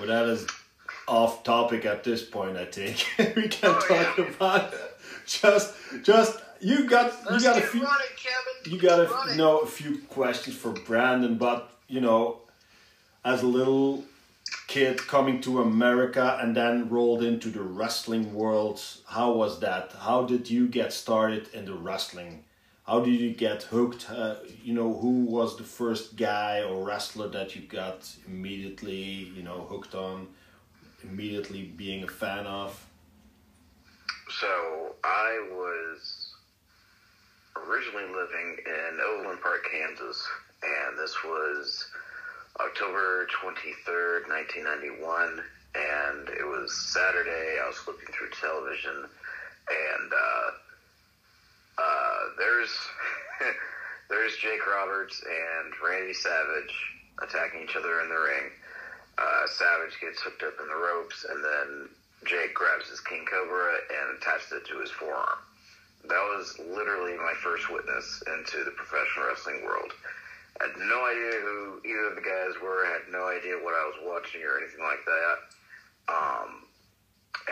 Well, that is off topic at this point. I think we can Oh, talk yeah. about just just you got Let's you got a few running, Kevin. you got a running. know a few questions for Brandon, but you know, as a little kid coming to America and then rolled into the wrestling world, how was that? How did you get started in the wrestling? How did you get hooked? Uh, you know, who was the first guy or wrestler that you got immediately, you know, hooked on, immediately being a fan of? So I was originally living in Overland Park, Kansas, and this was October 23rd, 1991, and it was Saturday. I was flipping through television, and uh, uh, there's there's Jake Roberts and Randy Savage attacking each other in the ring. Uh, Savage gets hooked up in the ropes, and then Jake grabs his King Cobra and attaches it to his forearm. That was literally my first witness into the professional wrestling world. I had no idea who either of the guys were. I had no idea what I was watching or anything like that. Um,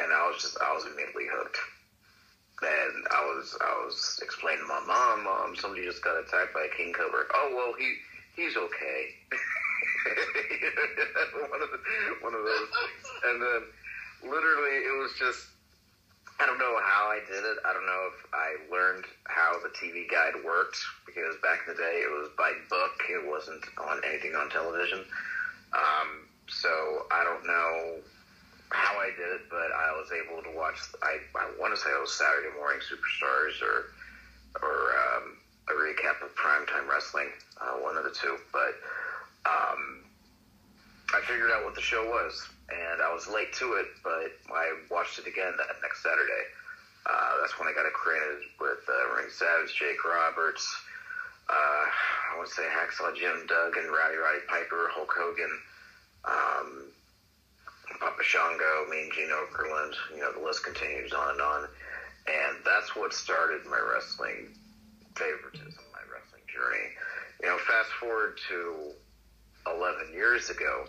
and I was just, I was immediately hooked. And I was, I was explaining to my mom, mom, somebody just got attacked by a king cobra. Oh well, he, he's okay. one of the, one of those things. And then, literally, it was just, I don't know how I did it. I don't know if I learned how the TV guide worked because back in the day it was by book. It wasn't on anything on television. Um, so I don't know I did it, but I was able to watch. I, I want to say it was Saturday Morning Superstars or or um, a recap of primetime wrestling, uh, one of the two. But um, I figured out what the show was, and I was late to it, but I watched it again that next Saturday. Uh, that's when I got acquainted with uh, Randy Savage, Jake Roberts, uh, I to say Hacksaw Jim Duggan, Rowdy Roddy Piper, Hulk Hogan, um, Papa Shango, Mean Gene Okerlund. You know, the list continues on and on. And that's what started my wrestling favoritism, my wrestling journey. You know, fast forward to 11 years ago,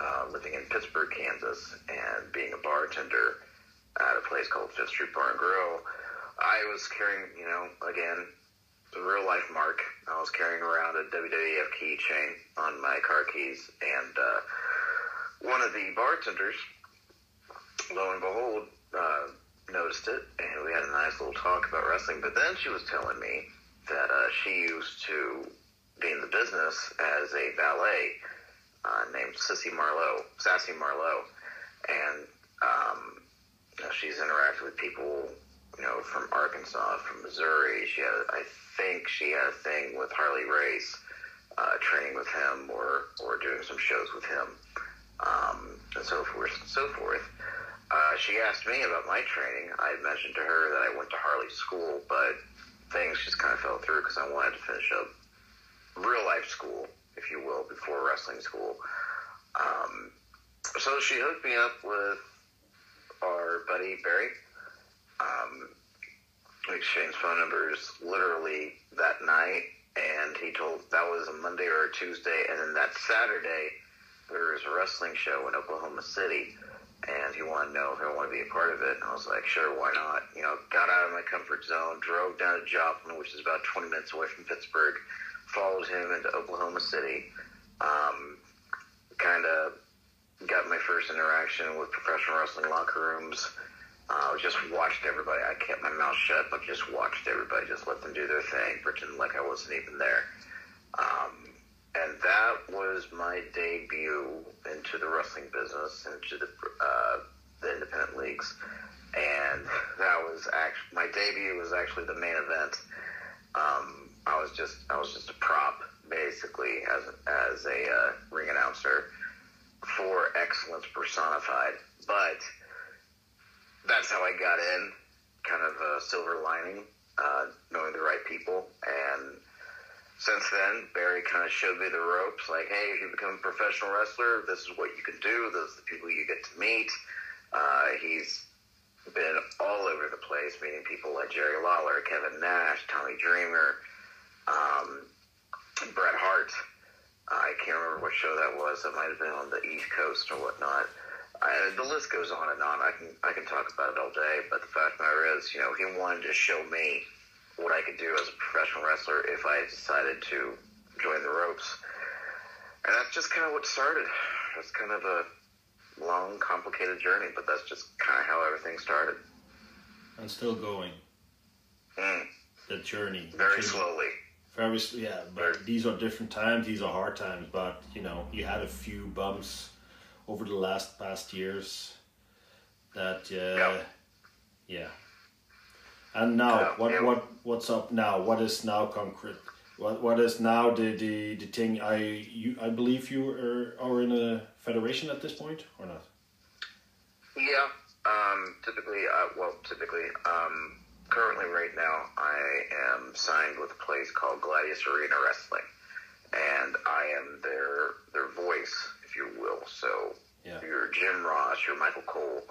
uh, living in Pittsburg, Kansas, and being a bartender at a place called Fifth Street Bar and Grill, I was carrying, you know, again, the real life mark. I was carrying around a WWF keychain on my car keys, and uh, one of the bartenders, lo and behold, uh, noticed it, and we had a nice little talk about wrestling. But then she was telling me that uh, she used to be in the business as a valet uh, named Sissy Marlowe, Sassy Marlowe, and um, you know, she's interacted with people, you know, from Arkansas, from Missouri. She had, I think, she had a thing with Harley Race, uh, training with him or or doing some shows with him, um, and so forth and so forth. Uh, she asked me about my training. I mentioned to her that I went to Harley school, but things just kind of fell through because I wanted to finish up real life school, if you will, before wrestling school. Um, so she hooked me up with our buddy Barry. Um, we exchanged phone numbers literally that night, and he told that was a Monday or a Tuesday, and then that Saturday there was a wrestling show in Oklahoma City, and he wanted to know if I wanted to be a part of it, and I was like, sure, why not? You know, got out of my comfort zone, drove down to Joplin, which is about 20 minutes away from Pittsburg, followed him into Oklahoma City, um, kind of got my first interaction with professional wrestling locker rooms. Uh, just watched everybody. I kept my mouth shut, but just watched everybody. Just let them do their thing, pretend like I wasn't even there. Um, and that was my debut into the wrestling business, into the uh, the independent leagues, and that was actually my debut was actually the main event. Um, I was just I was just a prop basically as as a uh, ring announcer for excellence personified, but that's how I got in. Kind of a silver lining, uh, knowing the right people. And since then, Barry kind of showed me the ropes. Like, hey, if you become a professional wrestler, this is what you can do. Those are the people you get to meet. Uh, he's been all over the place, meeting people like Jerry Lawler, Kevin Nash, Tommy Dreamer, um, Bret Hart. I can't remember what show that was. That might have been on the East Coast or whatnot. I, the list goes on and on. I can I can talk about it all day, but the fact of the matter is, you know, he wanted to show me what I could do as a professional wrestler if I decided to join the ropes, and that's just kind of what started. That's kind of a long, complicated journey, but that's just kind of how everything started. And still going. Mm. The journey. Very the journey. slowly. Very yeah, but these are different times. These are hard times, but you know, you had a few bumps over the last past years. That uh, Yeah. yeah. And now, Yeah, what yeah. what what's up now? What is now concrete? What what is now the the, the thing? I you I believe you are are in a federation at this point or not? Yeah. Um, typically, uh, well, typically, um, currently, right now, I am signed with a place called Gladius Arena Wrestling, and I am their their voice, if you will. So, Yeah. your Jim Ross, your Michael Cole,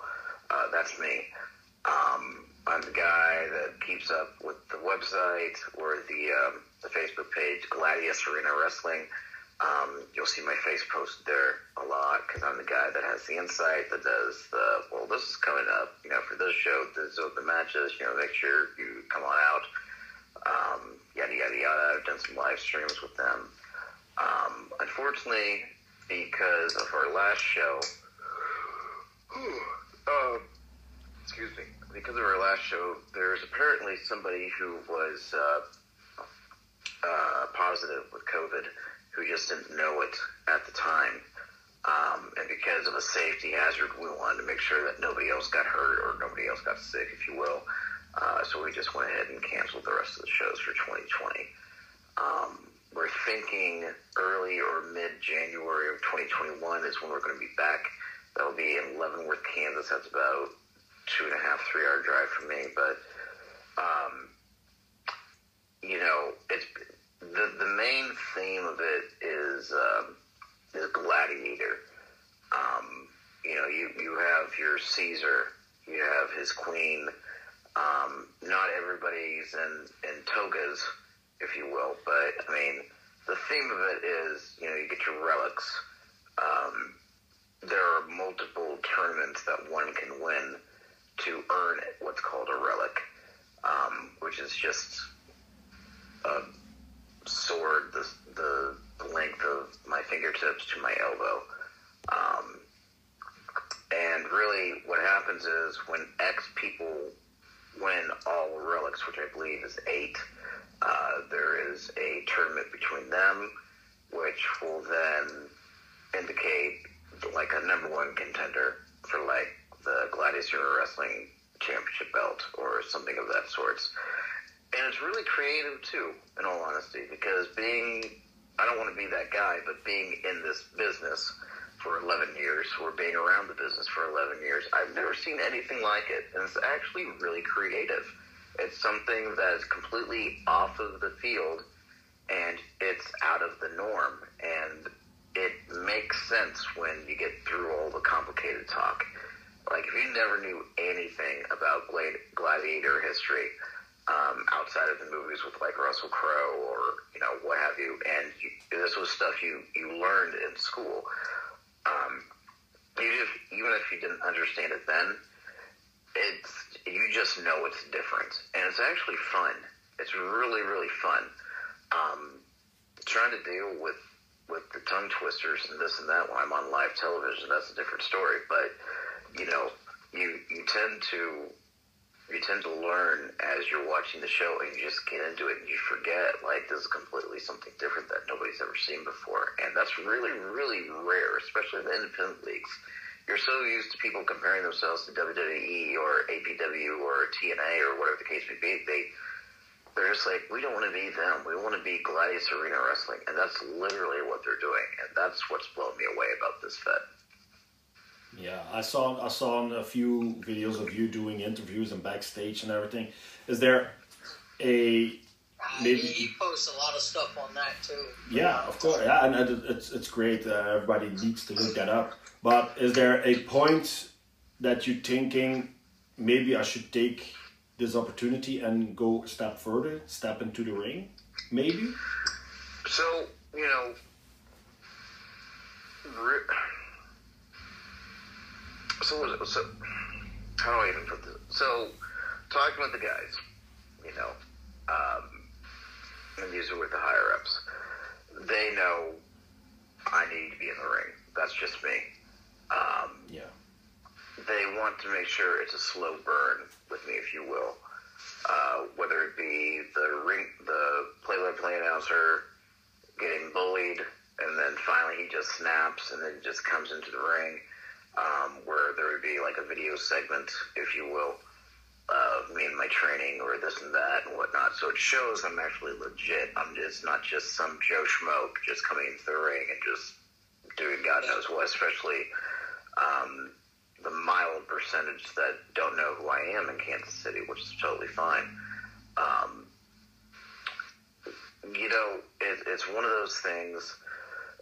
uh, that's me. Um, I'm the guy that keeps up with the website or the um, the Facebook page, Gladius Arena Wrestling. Um, you'll see my face posted there a lot because I'm the guy that has the insight that does the well. This is coming up, you know, for this show. These are the matches. You know, make sure you come on out. Um, yada yada yada. I've done some live streams with them. Um, unfortunately, because of our last show, uh, excuse me, because of our last show, there's apparently somebody who was uh, uh, positive with COVID who just didn't know it at the time. Um, and because of a safety hazard, we wanted to make sure that nobody else got hurt or nobody else got sick, if you will. Uh, so we just went ahead and canceled the rest of the shows for 2020. Um, we're thinking early or mid January of 2021 is when we're going to be back. That'll be in Leavenworth, Kansas. That's about two and a half, three hour drive for me. But, um, you know, it's the the main theme of it is um, is gladiator. Um, you know, you you have your Caesar, you have his queen. Um, not everybody's in in togas, if you will, but I mean, the theme of it is you know you get your relics. Um, there are multiple tournaments that one can win to earn what's called a relic, um, which is just a sword the, the length of my fingertips to my elbow. Um, and really, what happens is when X people win all relics, which I believe is eight, uh, there is a tournament between them, which will then indicate like a number one contender for like the Gladiator Wrestling Championship belt or something of that sort. And it's really creative too, in all honesty, because being, I don't want to be that guy, but being in this business for 11 years, or being around the business for 11 years, I've never seen anything like it. And it's actually really creative. It's something that's completely off of the field and it's out of the norm. And it makes sense when you get through all the complicated talk. Like, if you never knew anything about gladiator history, um, outside of the movies with like Russell Crowe or you know what have you, and you, this was stuff you you learned in school. Um, you just even if you didn't understand it then, it's you just know it's different, and it's actually fun. It's really really fun. Um, trying to deal with with the tongue twisters and this and that when I'm on live television, that's a different story. But you know, you you tend to you tend to learn as you're watching the show and you just get into it and you forget like this is completely something different that nobody's ever seen before. And that's really really rare especially in the independent leagues. You're so used to people comparing themselves to WWE or AEW or TNA or whatever the case may be they they're just like we don't want to be them. We want to be Gladius Arena Wrestling. And that's literally what they're doing. And that's what's blown me away about this fed Yeah, I saw I saw a few videos of you doing interviews and backstage and everything. Is there a Maybe- he, he posts a lot of stuff on that too. yeah, of course, yeah, and it's it's great. Uh, everybody needs to look that up. But is there a point that you're thinking maybe I should take this opportunity and go a step further, step into the ring, maybe? So, you know, Re- So, what is it? so how do I even put this? So, talking with the guys, you know, um, and these are with the higher ups, they know I need to be in the ring. That's just me. Um, Yeah. they want to make sure it's a slow burn with me, if you will. Uh, whether it be the ring, the play-by-play announcer getting bullied, and then finally he just snaps and then just comes into the ring, um, where there would be like a video segment, if you will, of me and my training or this and that and whatnot. So it shows I'm actually legit. I'm just not just some Joe Schmoke just coming into the ring and just doing God knows what, especially um, the mild percentage that don't know who I am in Kansas City, which is totally fine. Um, you know, it, it's one of those things.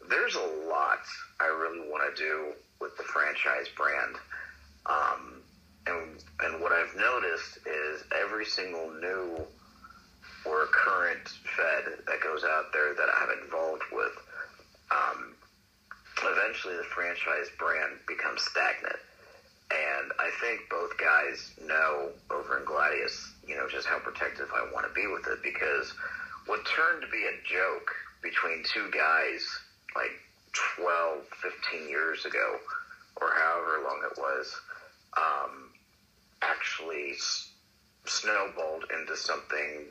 There's a lot I really want to do with the franchise brand. Um, and, and what I've noticed is every single new or current Fed that goes out there that I'm involved with, um, eventually the franchise brand becomes stagnant. And I think both guys know over in Gladius, you know, just how protective I want to be with it because what turned to be a joke between two guys like 12, 15 years ago, or however long it was, um, actually s- snowballed into something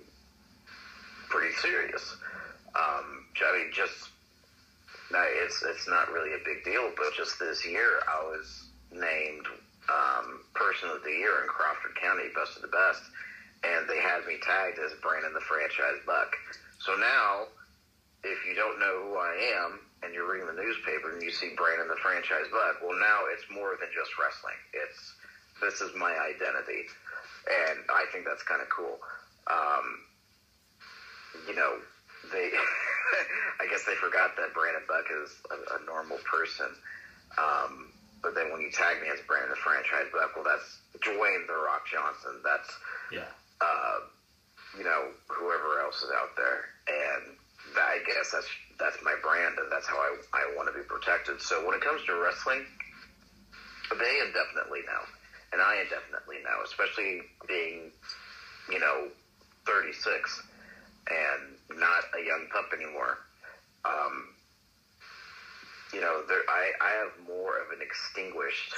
pretty serious. Um, I mean, just no, it's it's not really a big deal, but just this year I was named um, Person of the Year in Crawford County, Best of the Best, and they had me tagged as Brandon the Franchise Buck. So now, if you don't know who I am and you're reading the newspaper and you see Brandon the Franchise Buck, well, now it's more than just wrestling. It's this is my identity, and I think that's kind of cool. Um, you know, they, I guess they forgot that Brandon Buck is a, a normal person. Um, but then when you tag me as Brandon the franchise Buck, well, that's Dwayne the Rock Johnson. That's Yeah. uh, you know whoever else is out there, and I guess that's that's my brand, and that's how I I want to be protected. So when it comes to wrestling, they indefinitely know, and I indefinitely know, especially being you know 36 and not a young pup anymore. Um, you know, there, I, I have more of an extinguished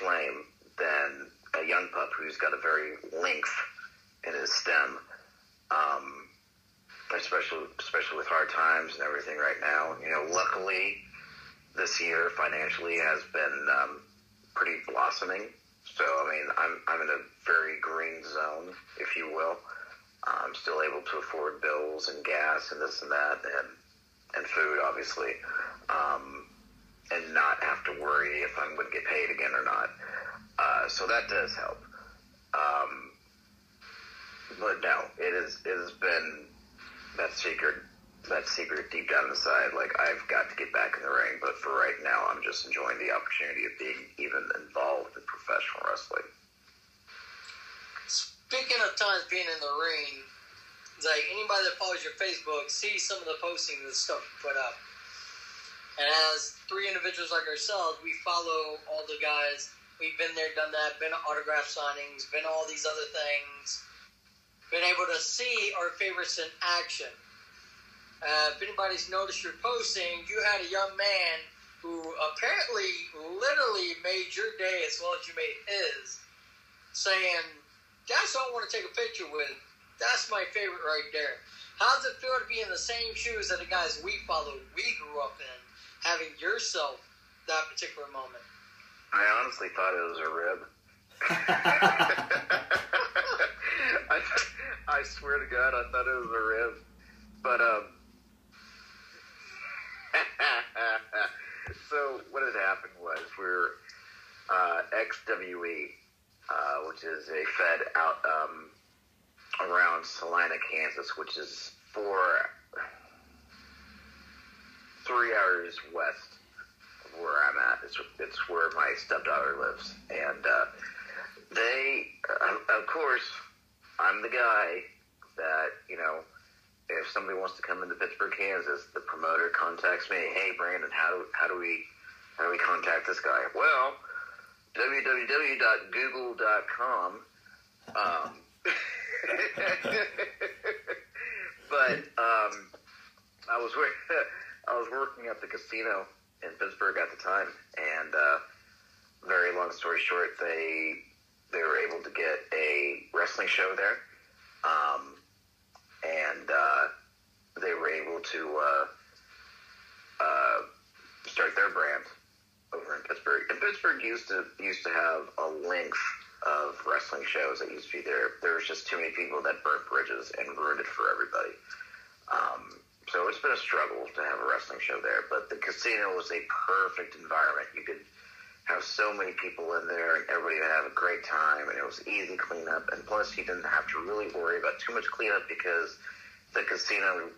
flame than a young pup who's got a very length in his stem. Um, especially, especially with hard times and everything right now. You know, luckily this year financially has been um, pretty blossoming. So, I mean, I'm, I'm in a very green zone, if you will. I'm still able to afford bills and gas and this and that and, and food, obviously, um, and not have to worry if I'm going to get paid again or not. Uh, so that does help. Um, but no, it is it has been that secret that secret deep down inside. Like I've got to get back in the ring, but for right now, I'm just enjoying the opportunity of being even involved in professional wrestling. Speaking of times being in the ring, like anybody that follows your Facebook sees some of the postings and stuff you put up. And as three individuals like ourselves, we follow all the guys. We've been there, done that, been to autograph signings, been all these other things. Been able to see our favorites in action. Uh, if anybody's noticed your posting, you had a young man who apparently literally made your day as well as you made his, saying, That's what I want to take a picture with. That's my favorite right there. How does it feel to be in the same shoes that the guys we followed, we grew up in, having yourself that particular moment? I honestly thought it was a rib. I, swear to God, I thought it was a rib. But um, so what had happened was we're uh, XWE, uh, which is a Fed out um, around Salina, Kansas, which is four, three hours west of where I'm at. It's it's where my stepdaughter lives, and uh, they, uh, of course, I'm the guy that you know if somebody wants to come into Pittsburg, Kansas, the promoter contacts me. Hey, Brandon, how do how do we how do we contact this guy? Well, www.google.com. Um, but um, I was I was working at the casino in Pittsburg at the time, and uh, very long story short, they they were able to get a wrestling show there, um, and uh, they were able to uh, uh, start their brand over in Pittsburg. And Pittsburg used to used to have a length of wrestling shows that used to be there. There was just too many people that burnt bridges and ruined it for everybody. Um, so it's been a struggle to have a wrestling show there. But the casino was a perfect environment. You could have so many people in there, and everybody would have a great time, and it was easy cleanup. And plus, you didn't have to really worry about too much cleanup because the casino,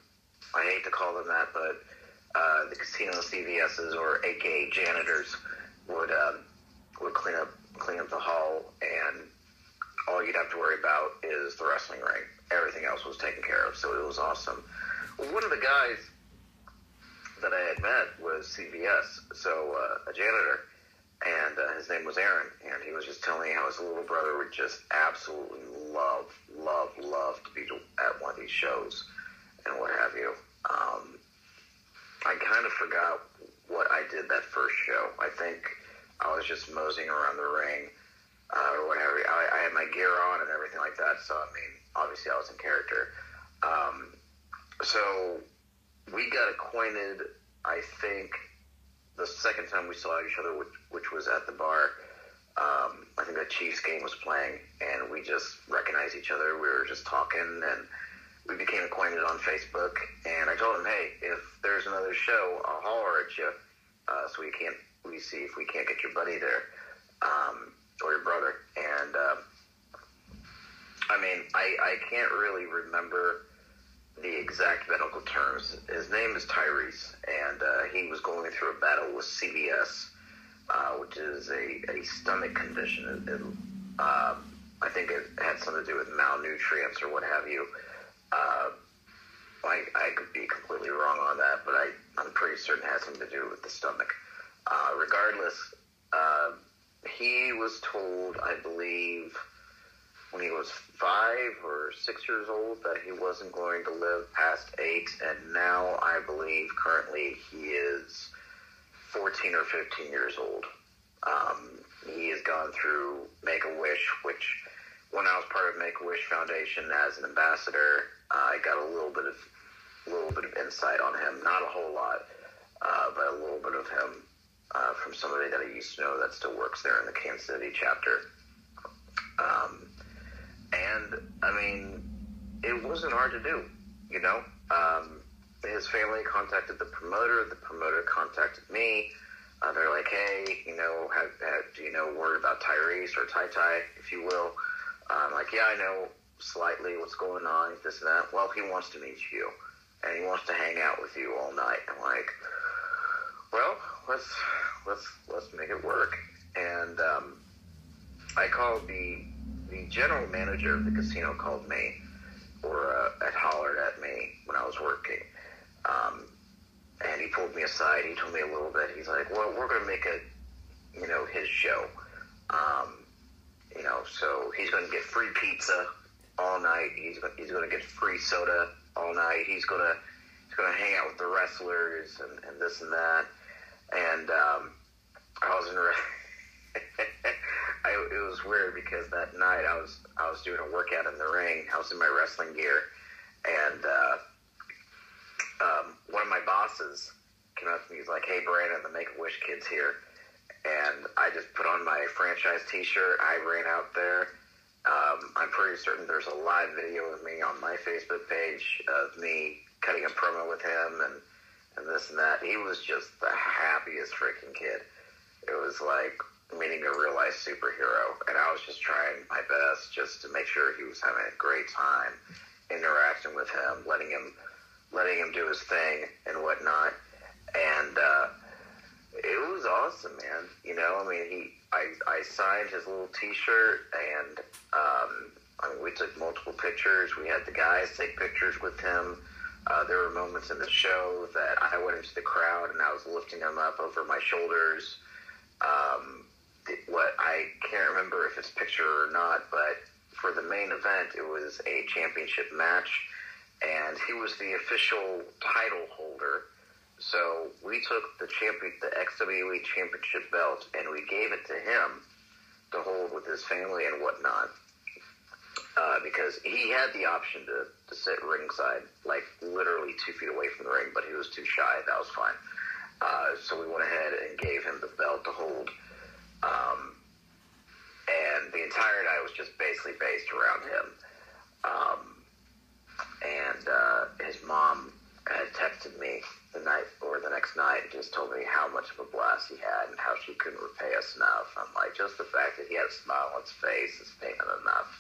I hate to call them that, but uh, the casino CVSs or AKA janitors would um, would clean up clean up the hall, and all you'd have to worry about is the wrestling ring. Everything else was taken care of, so it was awesome. One of the guys that I had met was CVS, so uh, a janitor, and uh, his name was Aaron, and he was just telling me how his little brother would just absolutely love, love, love to be at one of these shows and what have you. Um, I kind of forgot what I did that first show. I think I was just moseying around the ring uh, or whatever. I, I had my gear on and everything like that. So I mean, obviously I was in character. Um, so we got acquainted. I think the second time we saw each other, which, which was at the bar. Um, I think the Chiefs game was playing, and we just recognized each other. We were just talking, and we became acquainted on Facebook. And I told him, hey, if there's another show, I'll holler at you, uh, so we can't we see if we can't get your buddy there um, or your brother. And uh, I mean, I I can't really remember the exact medical terms. His name is Tyrese, and uh, he was going through a battle with CVS, uh, which is a, a stomach condition. It, it, uh, I think it had something to do with malnutrients or what have you. Uh, I, I could be completely wrong on that, but I, I'm pretty certain it has something to do with the stomach. Uh, regardless, uh, he was told, I believe, when he was five or six years old, that he wasn't going to live past eight, and now I believe currently he is 14 or 15 years old. Um, he has gone through Make a Wish, which when I was part of Make a Wish Foundation as an ambassador, uh, I got a little bit of a little bit of insight on him. Not a whole lot, uh, but a little bit of him uh, from somebody that I used to know that still works there in the Kansas City chapter. Um, and I mean, it wasn't hard to do, you know. Um, his family contacted the promoter. The promoter contacted me. Uh, they're like, hey, you know, have, have, do you know word about Tyrese or Tai Tai, if you will? I'm like, yeah, I know slightly what's going on, this and that. Well, he wants to meet you, and he wants to hang out with you all night. I'm like, well, let's let's let's make it work. And um, I called the the general manager of the casino called me, or uh, had hollered at me when I was working. Um, and he pulled me aside. He told me a little bit. He's like, "Well, we're going to make a, you know, his show. Um, you know, so he's going to get free pizza all night. He's he's going to get free soda all night. He's going to he's going to hang out with the wrestlers and, and this and that." And um, I was in. I, it was weird because that night I was I was doing a workout in the ring. I was in my wrestling gear, and uh, um, one of my bosses came up to me. He's like, "Hey, Brandon, the Make a Wish kids here," and I just put on my franchise T-shirt. I ran out there. Um, I'm pretty certain there's a live video of me on my Facebook page of me cutting a promo with him and and this and that. He was just the happiest freaking kid. It was like meeting a real life superhero, and I was just trying my best just to make sure he was having a great time interacting with him, letting him letting him do his thing and whatnot. And uh, it was awesome, man. You know, I mean, he I I signed his little T-shirt, and um, I mean, we took multiple pictures. We had the guys take pictures with him. Uh, there were moments in the show that I went into the crowd and I was lifting him up over my shoulders. Um, what I can't remember if it's picture or not, but for the main event, it was a championship match, and he was the official title holder. So we took the champion, the XWE championship belt, and we gave it to him to hold with his family and whatnot uh, because he had the option to, to sit ringside, like literally two feet away from the ring, but he was too shy. That was fine. Uh, so we went ahead and gave him the belt to hold. Um, and the entire night was just basically based around him. Um, and uh, his mom had texted me the night or the next night and just told me how much of a blast he had and how she couldn't repay us enough. I'm like, just the fact that he had a smile on his face is payment enough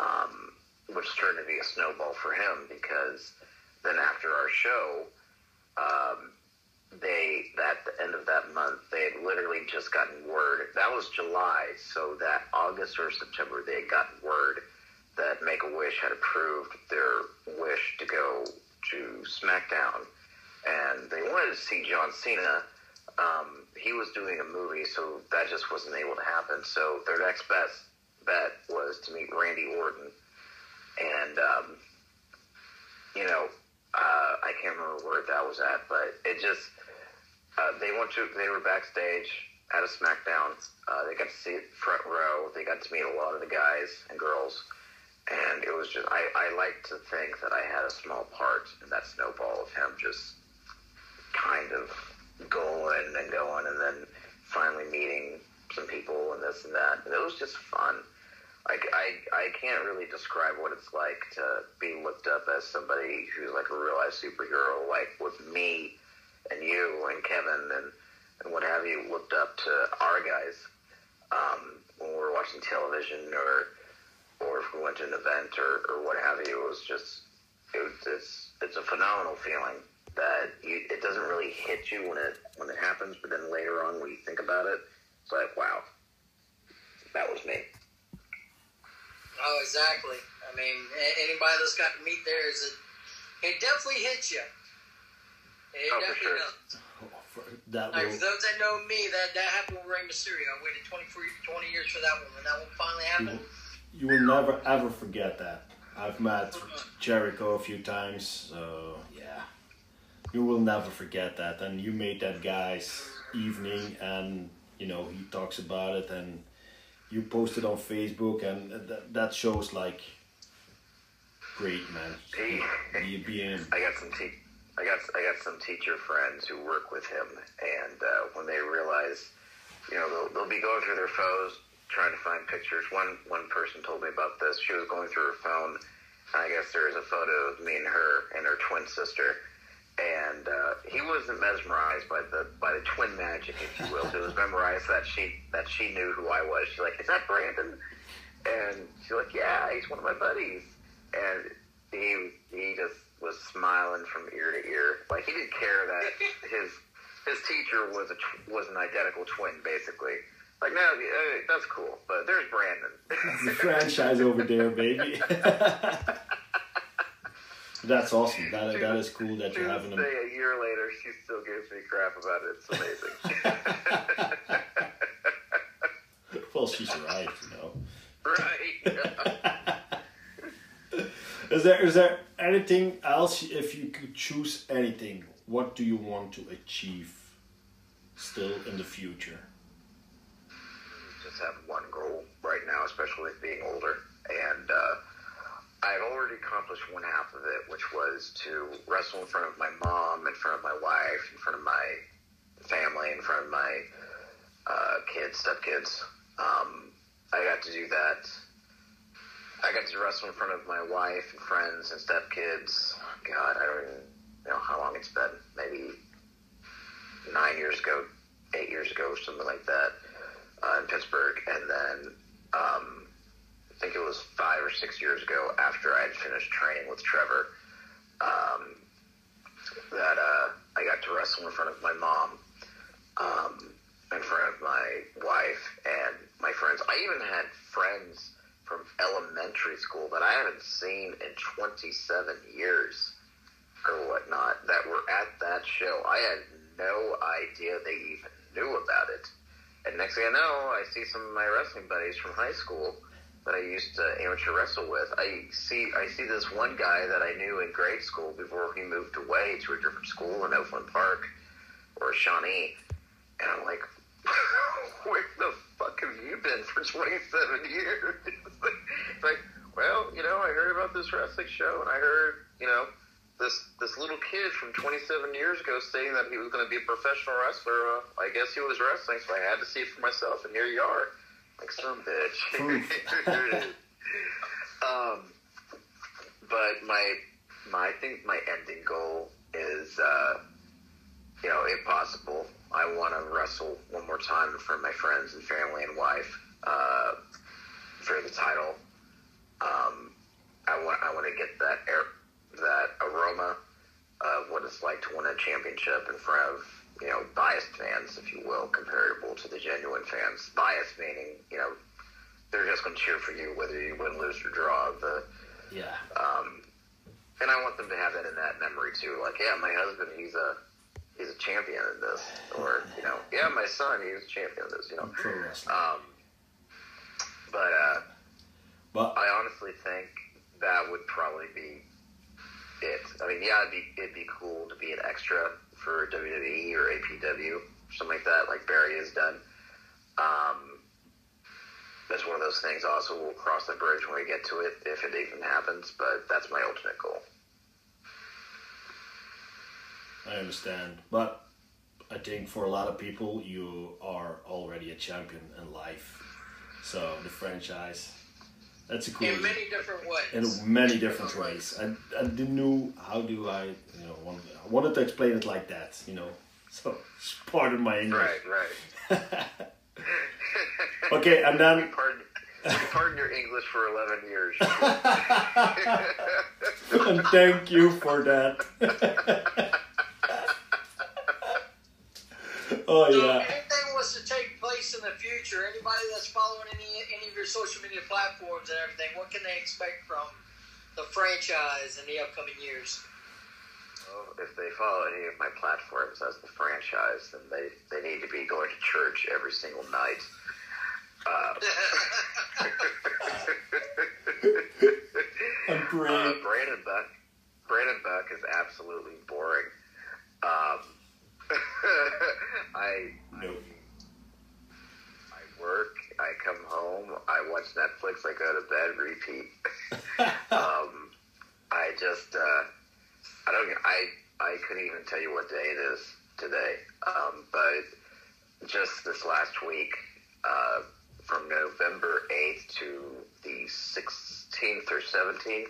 um, which turned to be a snowball for him because then after our show, um, they at the end of that month they had literally just gotten word that was July, so that August or September they had gotten word that Make a Wish had approved their wish to go to SmackDown, and they wanted to see John Cena. Um, he was doing a movie, so that just wasn't able to happen. So their next best bet was to meet Randy Orton, and um, you know, uh, I can't remember where that was at, but it just uh, they went to they were backstage at a SmackDown. Uh, they got to see front row. They got to meet a lot of the guys and girls, and it was just I, I like to think that I had a small part in that snowball of him just kind of going and going, and then finally meeting some people and this and that. And it was just fun. I, I, I can't really describe what it's like to be looked up as somebody who's like a real life superhero, like with me and you and Kevin and, and what have you, looked up to our guys um, when we were watching television or or if we went to an event or, or what have you. It was just it was, it's it's a phenomenal feeling that you, it doesn't really hit you when it when it happens, but then later on when you think about it, it's like wow, that was me. Oh, exactly. I mean, anybody that's got to meet there is it. It definitely hits you. It Oh, for definitely sure. does. That Like, will, for those that know me, that that happened with Rey Mysterio. I waited 20, for- 20 years for that one. When that one finally happened, you will never ever forget that. I've met Jericho a few times, so yeah, you will never forget that. And you made that guy's evening, and you know he talks about it, and you posted on Facebook, and that, that shows like great man. Hey. You being I got some te- I got I got some teacher friends who work with him, and uh, when they realize, you know, they'll, they'll be going through their phones trying to find pictures. One one person told me about this. She was going through her phone. And I guess there is a photo of me and her and her twin sister, and uh, he wasn't mesmerized by the by the twin magic, if you will. He was mesmerized that she that she knew who I was. She's like, "Is that Brandon?" And she's like, "Yeah, he's one of my buddies." And he he just was smiling from ear to ear. Like he didn't care that his his teacher was a tw- was an identical twin, basically. Like, no, uh, that's cool, but there's Brandon. the franchise over there, baby. That's awesome. That that is cool that you're having them. a year later, she still gives me crap about it. It's amazing. Well, she's right, you know. right? Is there is there anything else if you could choose anything? What do you want to achieve still in the future? just have one goal right now, especially being older. And uh, I've already accomplished one half of it, which was to wrestle in front of my mom, in front of my wife, in front of my family, in front of my uh, kids, stepkids. Um, I got to do that. I got to wrestle in front of my wife and friends and stepkids. God, I don't even know how long it's been. Maybe nine years ago, eight years ago, something like that uh, in Pittsburg, and then um, think it was five or six years ago after I had finished training with Trevor um, that uh, I got to wrestle in front of my mom, um, in front of my wife and my friends. I even had friends from elementary school that I haven't seen in 27 years or whatnot that were at that show. I had no idea they even knew about it. And next thing I know, I see some of my wrestling buddies from high school that I used to amateur wrestle with. I see I see this one guy that I knew in grade school before he moved away to a different school in Overland Park or Shawnee, and I'm like, where the fuck have you been for 27 years? it's like, well, you know, I heard about this wrestling show, and I heard, you know, this this little kid from 27 years ago saying that he was going to be a professional wrestler. Uh, I guess he was wrestling, so I had to see it for myself, and here you are, like some bitch. um, but my my I think my ending goal is, uh, you know, if possible, I want to wrestle one more time for my friends and family and wife uh, for the title. Um, I want I want to get that air that aroma of what it's like to win a championship in front of you know biased fans, if you will, comparable to the genuine fans. Biased meaning you know they're just going to cheer for you whether you win, lose, or draw. The Yeah. um, and I want them to have that in that memory too. Like, yeah, my husband, he's a he's a champion in this, or you know, yeah, my son, he's a champion in this. You know, Pro wrestling. um, but uh, But I honestly think that would probably be it. I mean, yeah, it'd be it'd be cool to be an extra for WWE or AEW, something like that, like Barry has done. Um, that's one of those things. Also, we'll cross the bridge when we get to it, if it even happens. But that's my ultimate goal. I understand. But I think for a lot of people, you are already a champion in life. So the franchise, that's a cool. in many different ways. in many different ways. I, I didn't know how do I, you know, want, I wanted to explain it like that, you know. So it's part of my English. Right, right. Okay, and then Pardon, pardon your English for eleven years. and thank you for that. oh yeah. Anything was to take place in the future, anybody that's following any any of your social media platforms and everything, what can they expect from the franchise in the upcoming years? Well, if they follow any of my platforms as the franchise, then they, they need to be going to church every single night. Uh, uh. Brandon Buck, Brandon Buck is absolutely boring. Um, I, No. I work, I come home, I watch Netflix, I go to bed, repeat. um, I just, uh, I don't, I, I couldn't even tell you what day it is today. Um, but just this last week, uh, from November 8th to the 16th or 17th,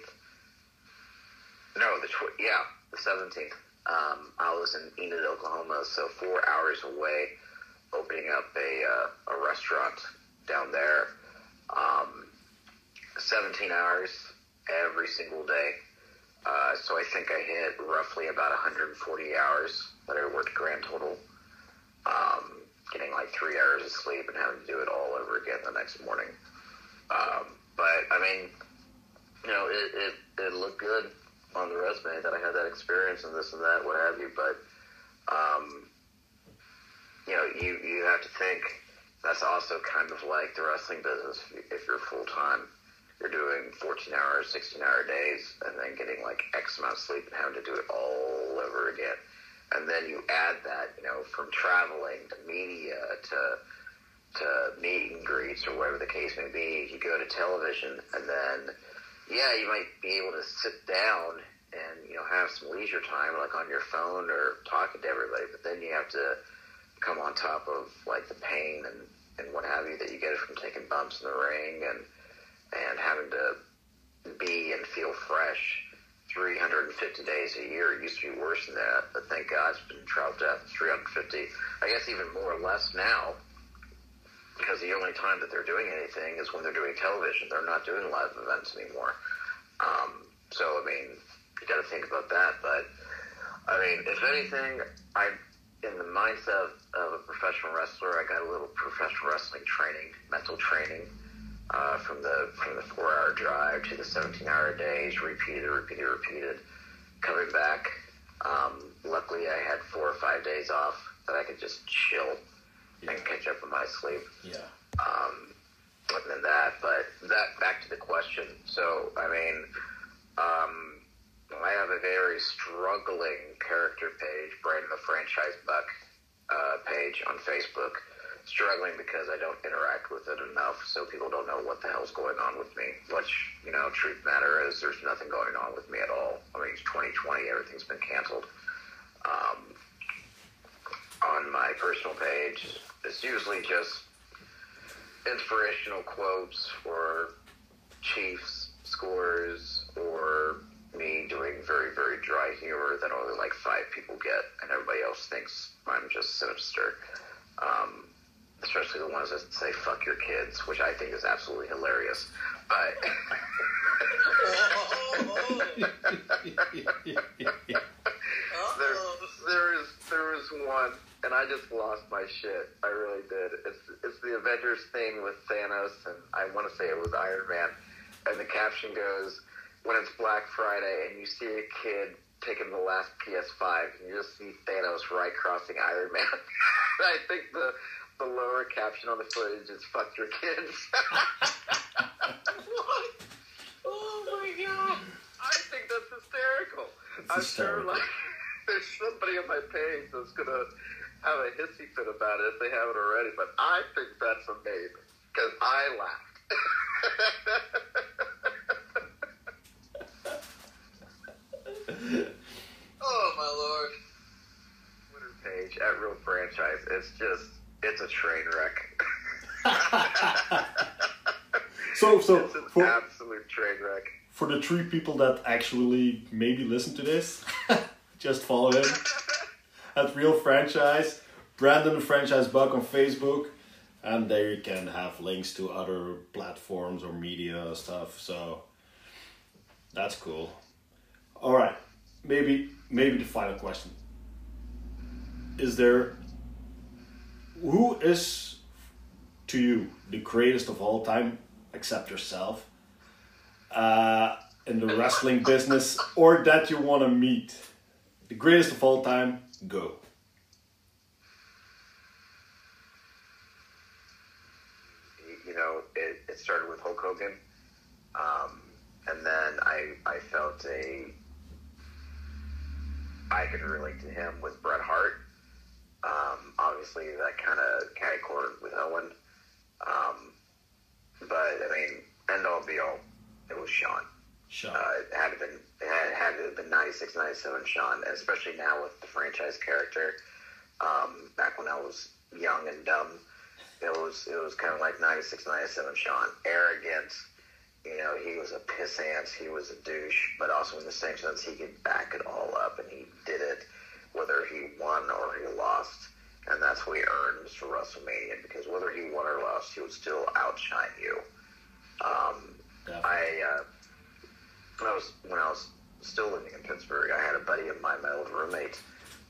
no, the, tw- yeah, the 17th, um, I was in Enid, Oklahoma, so four hours away, opening up a, uh, a restaurant down there. Um, 17 hours every single day. Uh, so I think I hit roughly about 140 hours that I worked grand total. Um, getting like three hours of sleep and having to do it all over again the next morning. Um, but I mean, you know, it, it, it looked good on the resume that I had that experience and this and that, what have you. But, um, you know, you, you have to think that's also kind of like the wrestling business. If you're full time, you're doing 14 hours, 16 hour days, and then getting like X amount of sleep and having to do it all over again. And then you add that, you know, from traveling to media to to meet and greets or whatever the case may be. You go to television, and then yeah, you might be able to sit down and you know have some leisure time, like on your phone or talking to everybody. But then you have to come on top of like the pain and and what have you that you get from taking bumps in the ring and and having to be and feel fresh 350 days a year. It used to be worse than that, but thank God it's been dropped out 350. I guess even more or less now, because the only time that they're doing anything is when they're doing television. They're not doing live events anymore. Um, so, I mean, you got to think about that. But, I mean, if anything, I'm in the mindset of, of a professional wrestler. I got a little professional wrestling training, mental training uh, from the from the four hour drive to the 17 hour days, repeated, repeated, repeated, coming back Um, luckily, I had four or five days off that I could just chill Yeah. and catch up on my sleep. Yeah. Um, other than that, but that back to the question. So, I mean, um, I have a very struggling character page, Brandon the Franchise Buck uh, page on Facebook. Struggling because I don't interact with it enough, so people don't know what the hell's going on with me. Which, you know, truth matter is there's nothing going on with me at all. I mean, it's 2020, everything's been canceled. Um, on my personal page, it's usually just inspirational quotes or Chiefs scores or me doing very, very dry humor that only like five people get, and everybody else thinks I'm just sinister. Um, especially the ones that say "fuck your kids," which I think is absolutely hilarious. But there, there is there is one, and I just lost my shit. I really did. It's it's the Avengers thing with Thanos, and I want to say it was Iron Man, and the caption goes, "When it's Black Friday and you see a kid taking the last PS5, and you just see Thanos right crossing Iron Man." I think the the lower caption on the footage is "fuck your kids." what? Oh my god! I think that's hysterical. I'm sure, like, there's somebody on my page that's gonna have a hissy fit about it if they haven't already. But I think that's amazing because I laughed. Oh my lord! Twitter page at Real Franchise. It's just, it's a train wreck. So, so it's an for, absolute train wreck. for the three people that actually maybe listen to this, just follow him at Real Franchise, Brandon the Franchise Buck on Facebook, and there you can have links to other platforms or media stuff. So that's cool. All right, maybe maybe the final question: Is there who is to you the greatest of all time, except yourself? uh, in the wrestling business or that you want to meet? The greatest of all time, go. you know, it, it started with Hulk Hogan, um, and then I I felt a I could relate to him with Bret Hart. Um, obviously, that kind of carried cord with Owen, um, but I mean, end all be all, it was Shawn. Shawn. Uh, it had to been it had, had have been 96, 97 Shawn, especially now with the franchise character. Um, back when I was young and dumb, it was it was kind of like 96, 97 Shawn, arrogant. You know, he was a pissant, he was a douche, but also in the same sense, he could back it all up, and he did it, whether he won or he lost. And that's what he earned Mr. WrestleMania, because whether he won or lost, he would still outshine you. Um, I uh, when I was when I was still living in Pittsburg, I had a buddy of mine, my old roommate,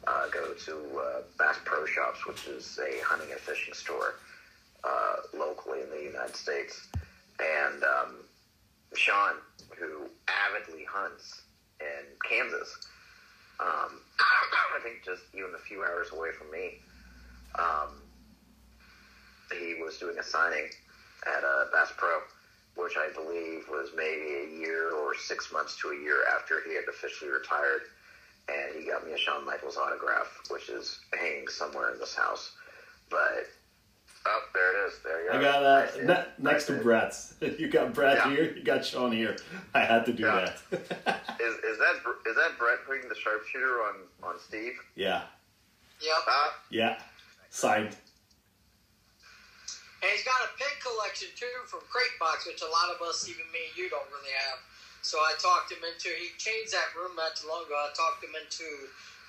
uh, go to uh, Bass Pro Shops, which is a hunting and fishing store uh, locally in the United States, and um, Shawn, who avidly hunts in Kansas, um, I think just even a few hours away from me, um, he was doing a signing at uh, Bass Pro which I believe was maybe a year or six months to a year after he had officially retired. And he got me a Shawn Michaels autograph, which is hanging somewhere in this house. But, oh, there it is. There you go. I got I uh, ne- next to see. Bret's. You got Bret Yeah. here, you got Shawn here. I had to do Yeah. that. Is, is that is that Bret putting the sharpshooter on, on Steve? yeah, Yep. Uh, yeah. Signed. And he's got a pig collection too from Crate Box, which a lot of us, even me and you, don't really have. So I talked him into. He changed that room not too long ago. I talked him into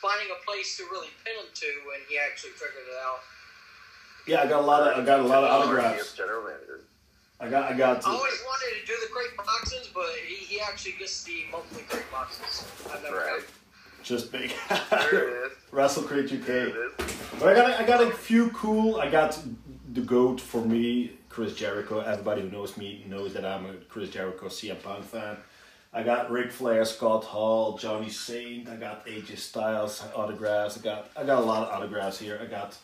finding a place to really pin him to, and he actually figured it out. Yeah, I got a lot of I got a lot of autographs. General manager. I got I got I always wanted to do the crate boxes, but he, he actually gets the monthly crate boxes. I've never Right. got just big. There it is. Wrestle Crate There UK. it is. But I got I got a few cool. I got the goat for me, Chris Jericho. Everybody who knows me knows that I'm a Chris Jericho CM Punk fan. I got Ric Flair, Scott Hall, Johnny Saint. I got AJ Styles autographs. I got I got a lot of autographs here. I got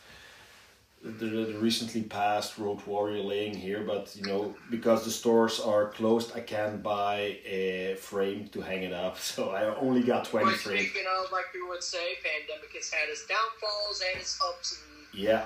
the, the recently passed Road Warrior laying here, but you know because the stores are closed, I can't buy a frame to hang it up. So I only got twenty But frames. speaking of, like we would say, pandemic has had its downfalls and its ups and Yeah.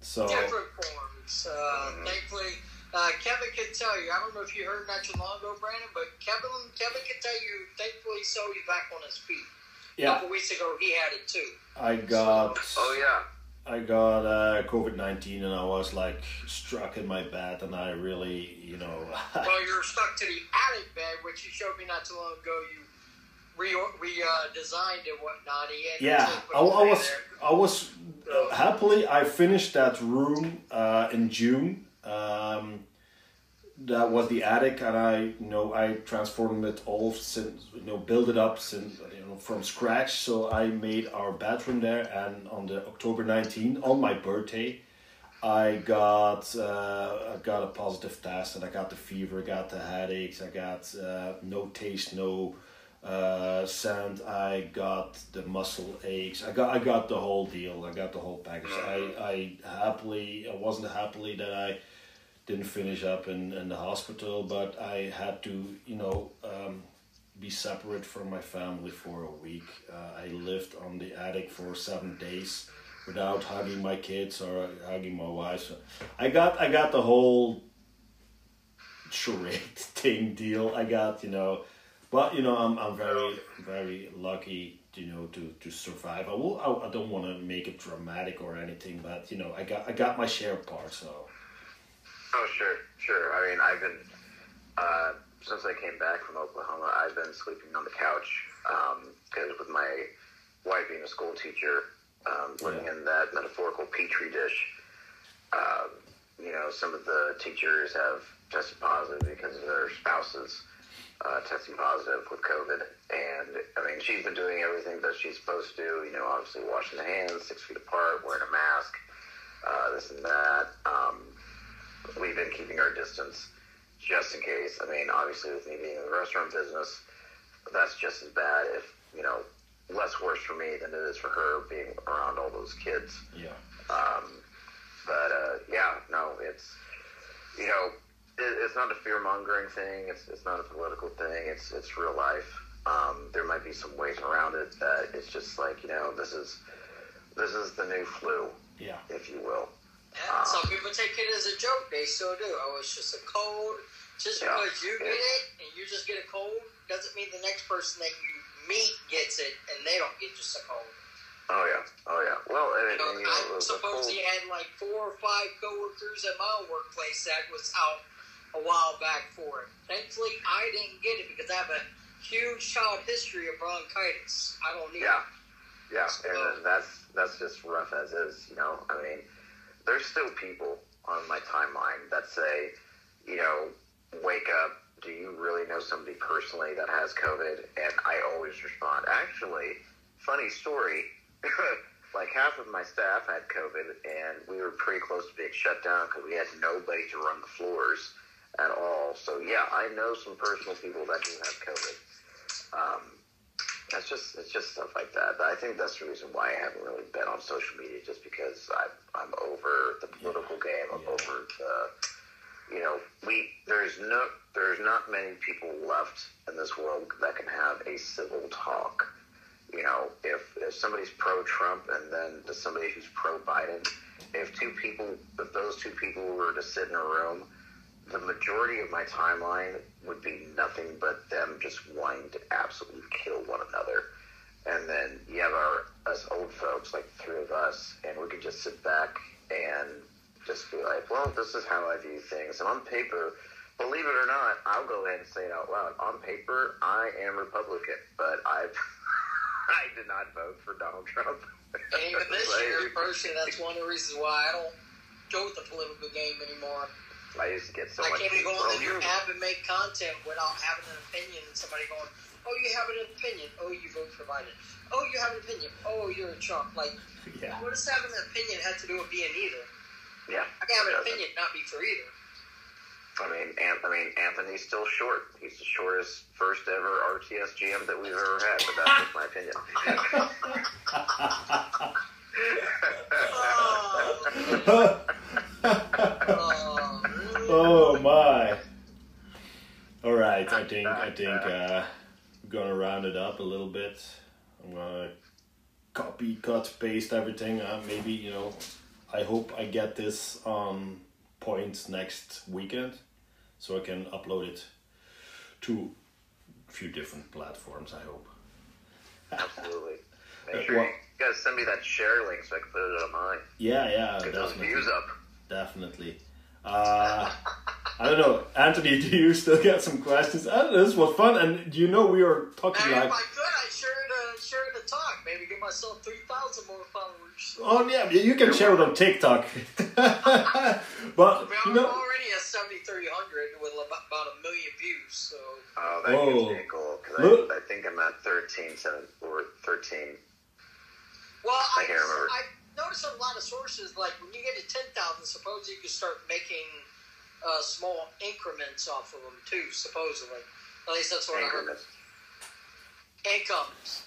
So different forms. Uh, thankfully, uh, Kevin can tell you. I don't know if you heard not too long ago, Brandon, but Kevin Kevin can tell you. Thankfully, so he's back on his feet. Yeah. A yeah, couple weeks ago, he had it too. I got. Oh yeah. I got uh, COVID nineteen and I was like struck in my bed and I really, you know, Well, you're stuck to the attic bed, which you showed me not too long ago. You re re uh, designed and whatnot. Had yeah, I, I was, there. I was uh, happily I finished that room uh, in June. Um, that was the attic, and I, you know, I transformed it all since, you know, build it up since, you know, from scratch. So I made our bathroom there, and on the October 19, on my birthday, I got uh, I got a positive test, and I got the fever, I got the headaches, I got uh, no taste, no uh, scent. I got the muscle aches. I got I got the whole deal. I got the whole package. I I happily I wasn't happily that I didn't finish up in, in the hospital, but I had to, you know, um, be separate from my family for a week. Uh, I lived on the attic for seven days without hugging my kids or hugging my wife. So I got I got the whole charade thing deal. I got you know, but you know I'm I'm very very lucky you know to to survive. I will I, I don't want to make it dramatic or anything, but you know I got I got my share part. So Oh sure, sure. I mean, I've been uh, since I came back from Oklahoma. I've been sleeping on the couch because with my wife being a school teacher, um, living Yeah. in that metaphorical petri dish. Um, you know, some of the teachers have tested positive because of their spouses uh, testing positive with COVID. And I mean, she's been doing everything that she's supposed to. You know, obviously washing the hands, six feet apart, wearing a mask, uh, this and that. Um, we've been keeping our distance just in case. I mean, obviously with me being in the restaurant business, that's just as bad, if you know, less worse for me than it is for her being around all those kids. yeah. Um, but uh, yeah, no, it's you know, it, it's not a fear mongering thing. It's it's not a political thing. It's it's real life. Um, there might be some ways around it that it's just like you know, this is this is the new flu, Yeah. if you will. And some people take it as a joke. They still do. Oh, it's just a cold. Just Yeah. because you get it and you just get a cold doesn't mean the next person that you meet gets it and they don't get just a cold. Oh yeah, oh yeah. Well, and, You know, and, you know, I supposedly whole- had like four or five coworkers at my workplace that was out a while back for it. Thankfully, I didn't get it because I have a huge child history of bronchitis. I don't need Yeah, it. yeah, So- and that's that's just rough as is. You know, I mean, there's still people on my timeline that say, you know, wake up. Do you really know somebody personally that has COVID? And I always respond, actually, funny story. like half of my staff had COVID, and we were pretty close to being shut down because we had nobody to run the floors at all. So yeah, I know some personal people that do have COVID. Um, it's just it's just stuff like that. But I think that's the reason why I haven't really been on social media, just because I'm I'm over the political game. I'm Yeah. over the you know we there's no there's not many people left in this world that can have a civil talk. You know, if if somebody's pro Trump and then to somebody who's pro Biden, if two people if those two people were to sit in a room, the majority of my timeline would be nothing but them just wanting to absolutely kill one another. And then you have our us old folks, like three of us, and we could just sit back and just be like, well, this is how I view things. And on paper, believe it or not, I'll go ahead and say it out loud. On paper, I am Republican, but I I did not vote for Donald Trump. And even this Like, year, personally, that's one of the reasons why I don't go with the political game anymore. I used to get so I much. can't even go hate on from the new you. app and make content without having an opinion and somebody going, oh, you have an opinion. Oh, you vote for Biden. Oh, you have an opinion. Oh, you're a Trump. Like, Yeah. what does having an opinion have to do with being either? Yeah. I can have an opinion, not be for either. I mean, An- I mean, Anthony's still short. He's the shortest first ever RTS GM that we've ever had, but that's just my opinion. Oh, really? Oh. Oh my. All right, I think I think uh, I'm gonna round it up a little bit. I'm gonna copy, cut, paste everything. Uh, maybe you know, I hope I get this on points next weekend, so I can upload it to a few different platforms. I hope. Absolutely. Make sure well- you guys send me that share link so I can put it on mine. Yeah, yeah, Get those views up. Definitely. Uh, I don't know, Anthony. Do you still get some questions? Uh, this was fun, and you know we are talking And like. if I could, I'd share it, uh, to talk. Maybe get myself 3,000 more followers. Oh yeah, you can share it on TikTok. but I mean, you I'm know, already at 7,300 with about, about a million views, so. Oh, that Whoa. gives me a goal because I, I think I'm at 13, seven, or 13. Well, I I, can't remember. I noticed a lot of sources, like when you get to 10,000, suppose you can start making uh, small increments off of them too, supposedly. At least that's what I heard. Increments. Incomes.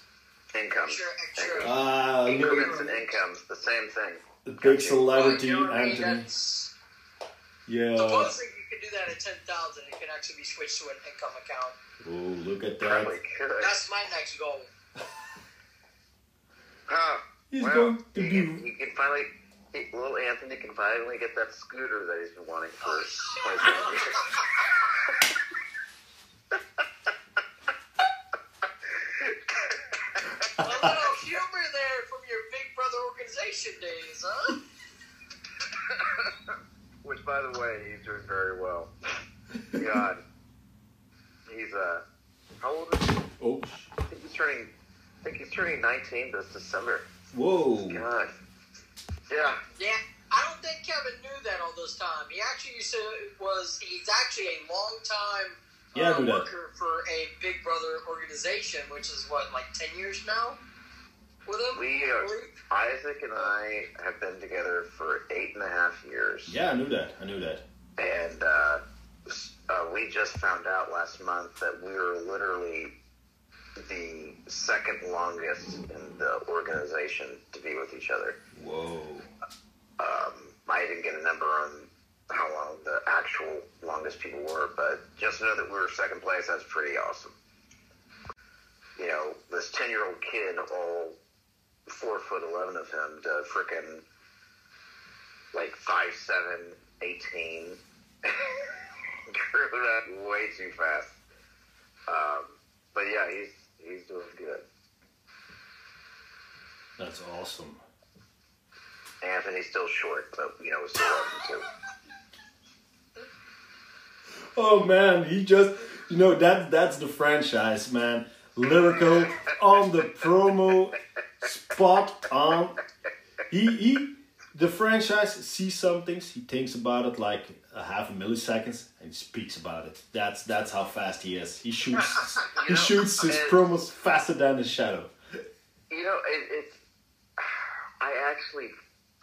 Income. Sure, sure. ah, look, Increments and incomes, the same thing. the big celebrity Well, you know what I mean? Anthony. That's- Yeah. Supposedly you can do that at 10,000. It can actually be switched to an income account. Oh, look at that. Probably. That's my next goal. Huh. He's Well, going to he, be. can, he can finally, he, little Anthony can finally get that scooter that he's been wanting for Oh, 27 years. A little humor there from your Big Brother organization days, huh? Which, by the way, he's doing very well. God, he's uh, how old is he? Oh, I think he's turning. I think he's turning 19 this December. Whoa. God. Yeah. Yeah, I don't think Kevin knew that all this time. He actually used to was he's actually a long time Yeah, I uh, worker for a Big Brother organization, which is what like ten years now with him. We are, believe? Isaac and I have been together for eight and a half years. Yeah, I knew that. I knew that. And uh, uh, we just found out last month that we were literally the second longest in the organization to be with each other. Whoa. Um, I didn't get a number on how long the actual longest people were, but just know that we were second place. That's pretty awesome. You know, this 10 year old kid, all four foot 11 of him, to frickin' like five seven, 18. Grew that way too fast. Um, but yeah, he's he's doing good. That's awesome. Anthony's still short, but you know, we still love him too. Oh man, he just you know that that's the franchise, man. Lyrical on the promo, spot on. He he the franchise sees some things, he thinks about it like a half a milliseconds and he speaks about it. That's that's how fast he is. He shoots he know, shoots his promos faster than the shadow. You know, it, it's. I actually,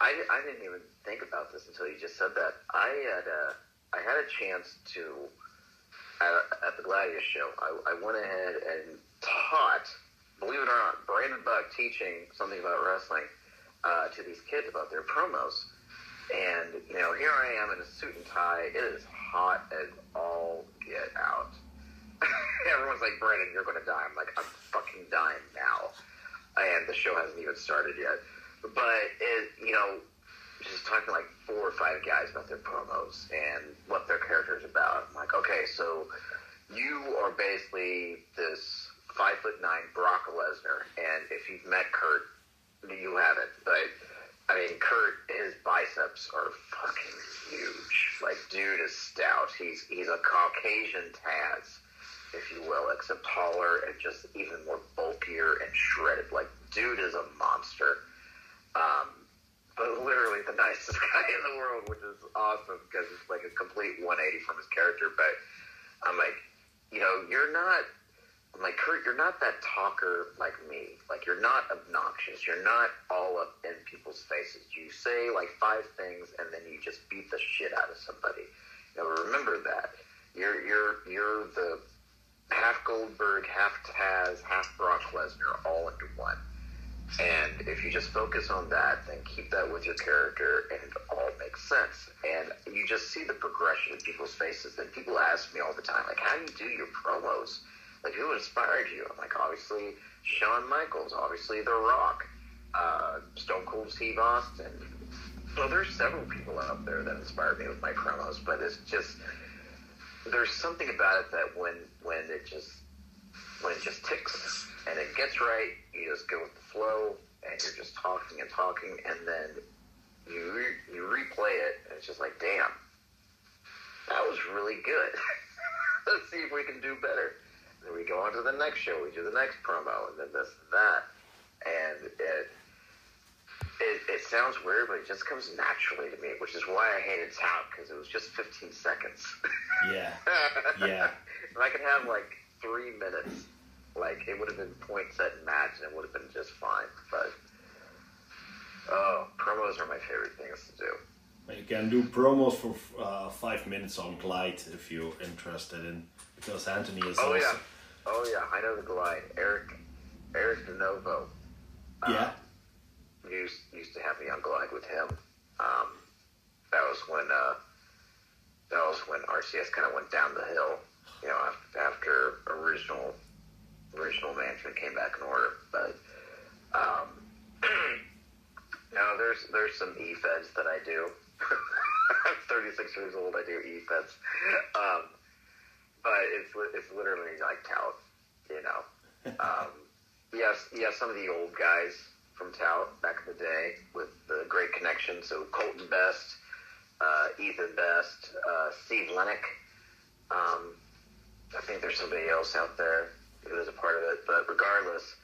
I, I didn't even think about this until you just said that. I had a, I had a chance to, at, at the Gladius show, I, I went ahead and taught, believe it or not, Brandon Buck teaching something about wrestling uh, to these kids about their promos. And, you know, here I am in a suit and tie. It is hot as all get out. Everyone's like, Brandon, you're going to die. I'm like, I'm fucking dying now and the show hasn't even started yet. But it, you know, just talking like four or five guys about their promos and what their character's about. I'm like, okay, so you are basically this five foot nine Brock Lesnar, and if you've met Kurt, you haven't. But I mean, Kurt, his biceps are fucking huge. Like, dude is stout. He's he's a Caucasian Taz if you will, except taller and just even more bulkier and shredded. Like, dude is a monster. Um, but literally the nicest guy in the world, which is awesome because it's like a complete 180 from his character. But I'm like, you know, you're not. I'm like, Kurt, you're not that talker like me. Like, you're not obnoxious. You're not all up in people's faces. You say like five things and then you just beat the shit out of somebody. Now remember that you're you're you're the half Goldberg, half Taz, half Brock Lesnar, all into one. And if you just focus on that, then keep that with your character, and it all makes sense. And you just see the progression in people's faces. And people ask me all the time, like, how do you do your promos? Like, who inspired you? I'm like, obviously, Shawn Michaels, obviously, The Rock, uh, Stone Cold Steve Austin. Well, there's several people out there that inspired me with my promos, but it's just there's something about it that when when it just when it just ticks and it gets right, you just go with the flow, and you're just talking and talking, and then you re- you replay it, and it's just like, damn, that was really good. Let's see if we can do better. Then we go on to the next show, we do the next promo, and then this and that, and it. It, it sounds weird, but it just comes naturally to me, which is why I hated Tout because it was just 15 seconds. Yeah. Yeah. if I could have like three minutes, like it would have been point set and match, and it would have been just fine. But oh, promos are my favorite things to do. You can do promos for uh, five minutes on Glide if you're interested in, because Anthony is Oh also. yeah, oh yeah, I know the Glide. Eric, Eric DeNovo. Uh, Yeah. used used to have me on Glide with him. Um, that was when uh, that was when RCS kind of went down the hill. You know, after, after original original management came back in order. But um, no, there's there's some e feds that I do. I'm 36 years old. I do e feds. Um, but it's it's literally like tout. You know. Um, yes, yes, some of the old guys from Tout back in the day with the great connection. So Colton Best, uh, Ethan Best, uh, Steve Lennox. Um, I think there's somebody else out there who is a part of it, but regardless,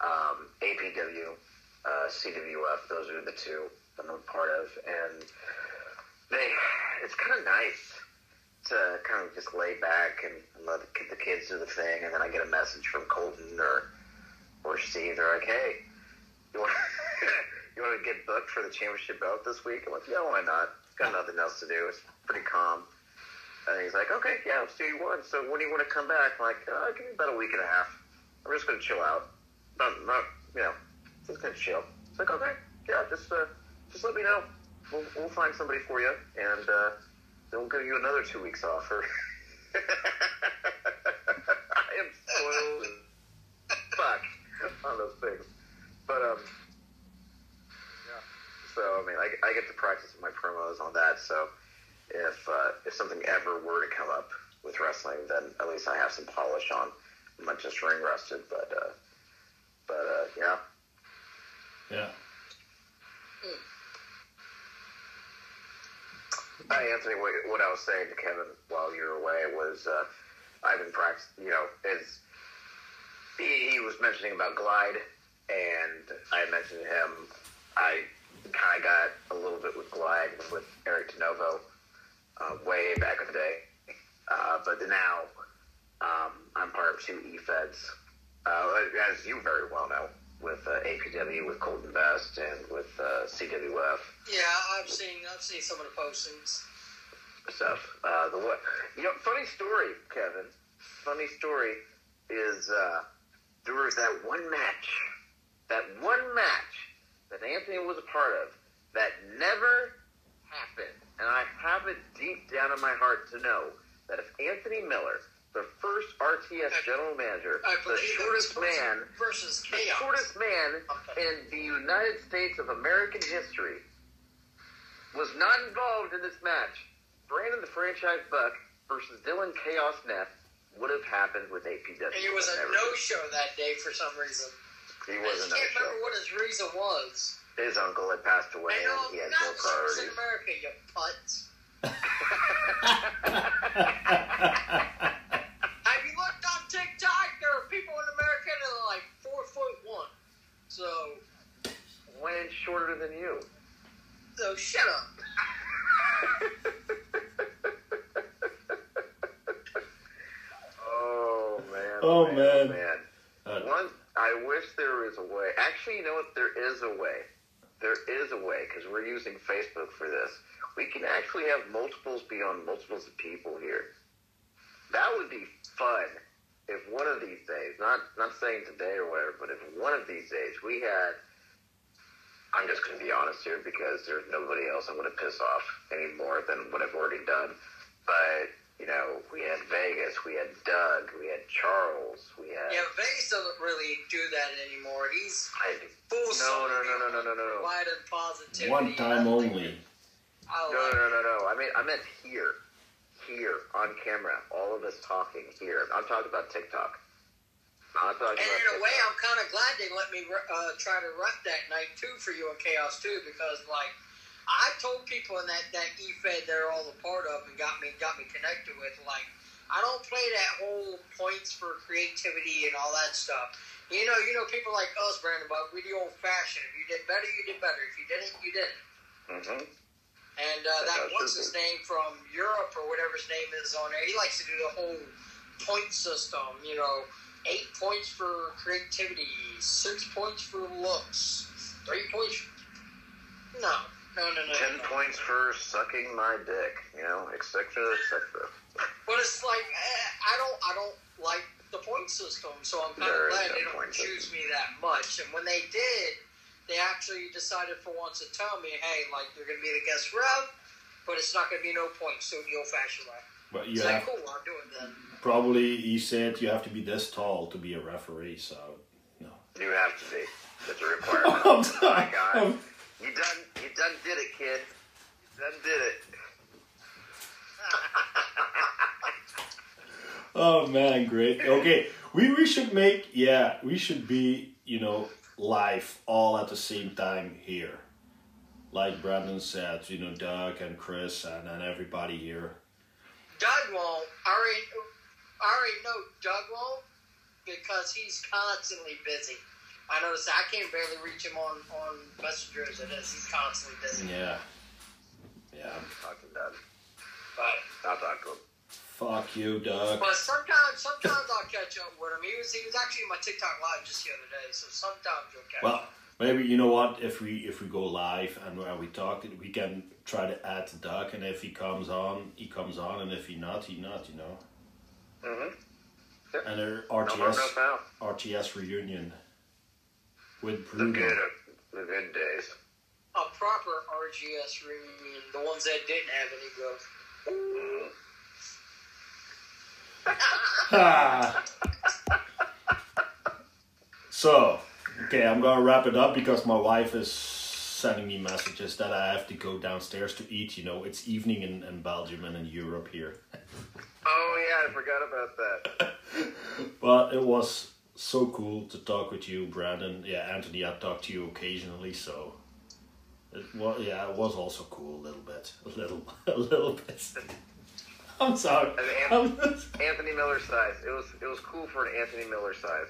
um, APW, uh, CWF, those are the two that I'm a part of, and they, it's kind of nice to kind of just lay back and let the kids do the thing, and then I get a message from Colton or or Steve. They're like, "Hey, you want you want to get booked for the championship belt this week?" I'm like, "Yeah, why not? Got nothing else to do. It's pretty calm." And he's like, "Okay, yeah, let's do one. So when do you want to come back?" I'm like, uh, "Give me about a week and a half. I'm just gonna chill out. Not, not, you know, just gonna chill." It's like, "Okay, yeah, just uh, just let me know. We'll, we'll find somebody for you, and uh, then we'll give you another two weeks off." Or I am spoiled fuck on those things. But um, yeah. So I mean, I, I get to practice my promos on that. So if uh, if something ever were to come up with wrestling, then at least I have some polish on. I'm not just ring rusted, but uh, but uh, yeah. Yeah. Hi, Anthony. What, what I was saying to Kevin while you were away was uh, I've been practicing. You know, as he, he was mentioning about Glide, and I mentioned to him I kind of got a little bit with Glide with Eric DeNovo uh, way back in the day, uh, but now um, I'm part of two E-Feds, uh, as you very well know, with uh, APW, with Colton Best, and with uh, CWF Yeah, I've seen I've seen some of the postings. stuff. Uh, the what? You know, funny story, Kevin. Funny story is uh, there was that one match, that one match that Anthony was a part of that never happened, and I have it deep down in my heart to know that if Anthony Miller, the first RTS general manager, the shortest man, versus the shortest man in the United States of American history was not involved in this match. Brandon the franchise buck versus Dylan Chaos Neff would have happened with APW. And he was a no did. show that day for some reason. He I was a just no can't show. remember what his reason was. His uncle had passed away I know, and um, he had not no shows in. America, you putz. So, Way shorter than you. so shut up. Oh man. Oh, man. man. man. Uh, One, I wish there was a way. Actually, you know what? There is a way. There is a way because we're using Facebook for this. we can actually have multiples beyond multiples of people here. That would be fun if one of these days, not not saying today or whatever, but if one of these days we had. I'm just going to be honest here because there's nobody else I'm going to piss off any more than what I've already done. But you know, we had Vegas, we had Doug, we had Charles, we had. Yeah, Vegas doesn't really do that anymore. He's I, full no, no, no, no, no, no, no, no. light and positivity. One time only. I No, like no, no, no. I mean, I meant here, here on camera. All of us talking here. I'm talking about TikTok. I'm talking And in a way, I'm kind of glad they let me uh, try to run that night too for you and Chaos too, because like I told people in that that E-Fed they're all a part of and got me got me connected with. Like I don't play that whole points for creativity and all that stuff. You know, you know people like us, Brandon, but we the old fashioned. If you did better, you did better. If you didn't, you didn't. Mhm. And uh, that what's his name from Europe or whatever his name is on there. He likes to do the whole point system. You know, eight points for creativity, six points for looks, three points. No, no, no, no. Ten no. points for sucking my dick. You know, etc. etc. But it's like eh, I don't, I don't like the point system, so I'm kind There of glad no they don't choose me that much. And when they did, they actually decided for once to tell me, hey, like you're gonna be the guest rep, but it's not gonna be no points, so the old-fashioned way. But It's you like, have cool, I'll do it then. probably he said you have to be this tall to be a referee. So no. You have to be. That's a requirement. I'm My sorry. God. I'm- You done. You done did it, kid. You done did it. Oh man, great. Okay, we we should make yeah we should be you know live all at the same time here, like Brandon said. You know Doug and Chris and and everybody here. Doug won't. I already, I already know Doug won't because he's constantly busy. I notice I can't barely reach him on on Messenger as it is. He's constantly busy. Yeah, yeah. Talk to Doug. But talk to him. Fuck you, Doug. but sometimes sometimes I'll catch up with him. He was he was actually in my TikTok live just the other day. So sometimes you'll catch Well, up. maybe you know what? If we if we go live and when we talk, we can try to add Doug, and if he comes on, he comes on, and if he not, he not. You know. Mm-hmm. And our No no RTS. RTS reunion with The good, the good days. A proper RGS reunion, the ones that didn't have any growth. Mm. So, okay, I'm gonna wrap it up because my wife is sending me messages that I have to go downstairs to eat. You know, it's evening in, in Belgium and in Europe here. Oh yeah, I forgot about that. But it was so cool to talk with you, Brandon. Yeah, Anthony, I talk to you occasionally, so it was yeah, it was also cool a little bit, a little, a little bit. I'm sorry. And I'm- Anthony Miller size. It was it was cool for an Anthony Miller size.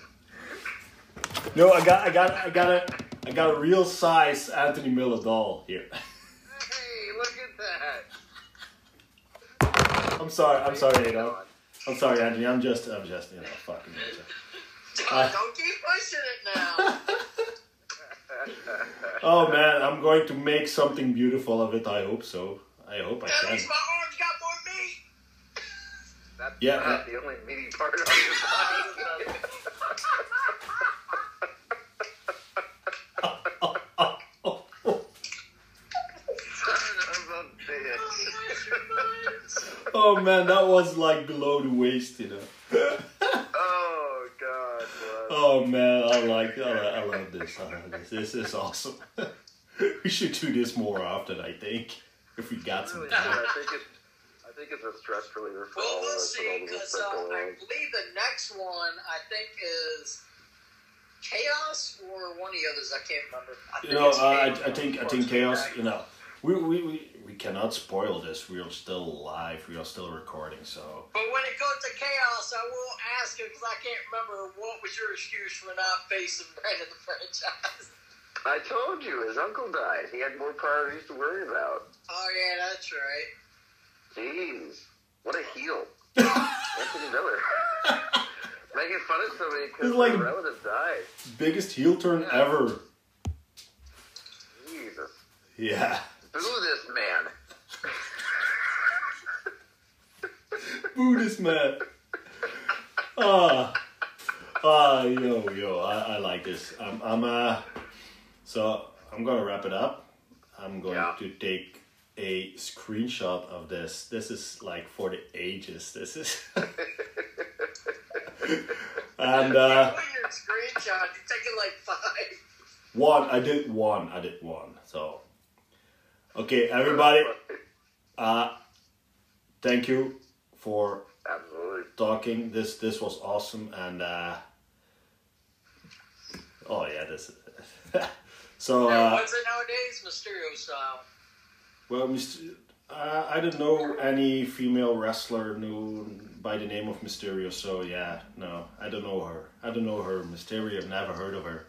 No, I got, I got, I got a, I got a real size Anthony Miller doll here. Hey, look at that. I'm sorry, I'm sorry, Adolf. I'm sorry, Anthony. I'm just, I'm just, you know, fucking. you. Don't, don't keep pushing it now. Oh man, I'm going to make something beautiful of it. I hope so. I hope I can. least my arms got more meat. That's Yeah, not uh, the only meaty part of your body. Son of a bitch. Oh man, that was like below the waist, you know. oh god, bro. Oh man, I like, I, I love this. I love this. This is awesome. we should do this more often. I think if we got some Really, time. I think it. I think it's a stress reliever for Well, all we'll us. with see, the because uh, I believe the next one I think is Chaos or one of the others. I can't remember. I You know, it's uh, I, I think I think chaos. Dragon. You know, we, we, we, we cannot spoil this. We are still live. We are still recording. So But when it goes to Chaos, I will ask you because I can't remember what was your excuse for not facing Brandon the franchise. I told you, his uncle died. He had more priorities to worry about. Oh yeah, that's right. Jeez, what a heel. Anthony Miller. Making fun of somebody because like relative died. Biggest heel turn yeah. ever. Jesus. Yeah. Boo this man. Boo this man. Ah. ah, uh, yo, yo, I, I like this. I'm, I'm, uh, so I'm gonna wrap it up. I'm going yeah. to take a screenshot of this. This is like for the ages. This is, and uh, your screenshot. You're taking like five. one. I did one. I did one. So, okay, everybody. Uh, thank you for Absolutely. talking. This this was awesome, and uh, oh yeah, this. so uh, what's it nowadays? Mysterio style. Well. Uh, I don't know any female wrestler knew by the name of Mysterio. So yeah, no, I don't know her. I don't know her. Mysterio. I've never heard of her.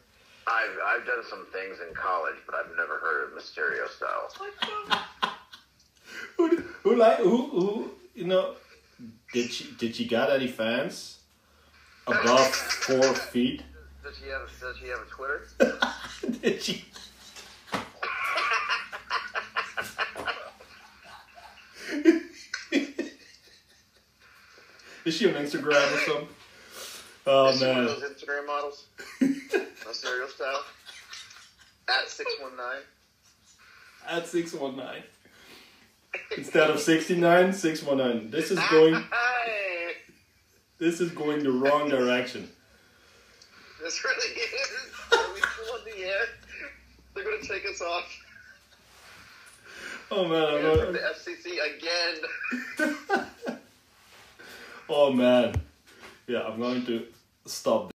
I've I've done some things in college, but I've never heard of Mysterio style. Who who like who who you know? Did she did she got any fans above four feet? Does she have Does she have a Twitter? Did she? Is she on Instagram or something? Oh Is she one of man. those Instagram models? Mysterio style. At six one nine. At 619. Instead of 69, 619. This is going this is going the wrong direction. this really is. Are we still on the air? They're gonna take us off. Oh man, I'm From not, the FCC again. Oh man. Yeah, I'm going to stop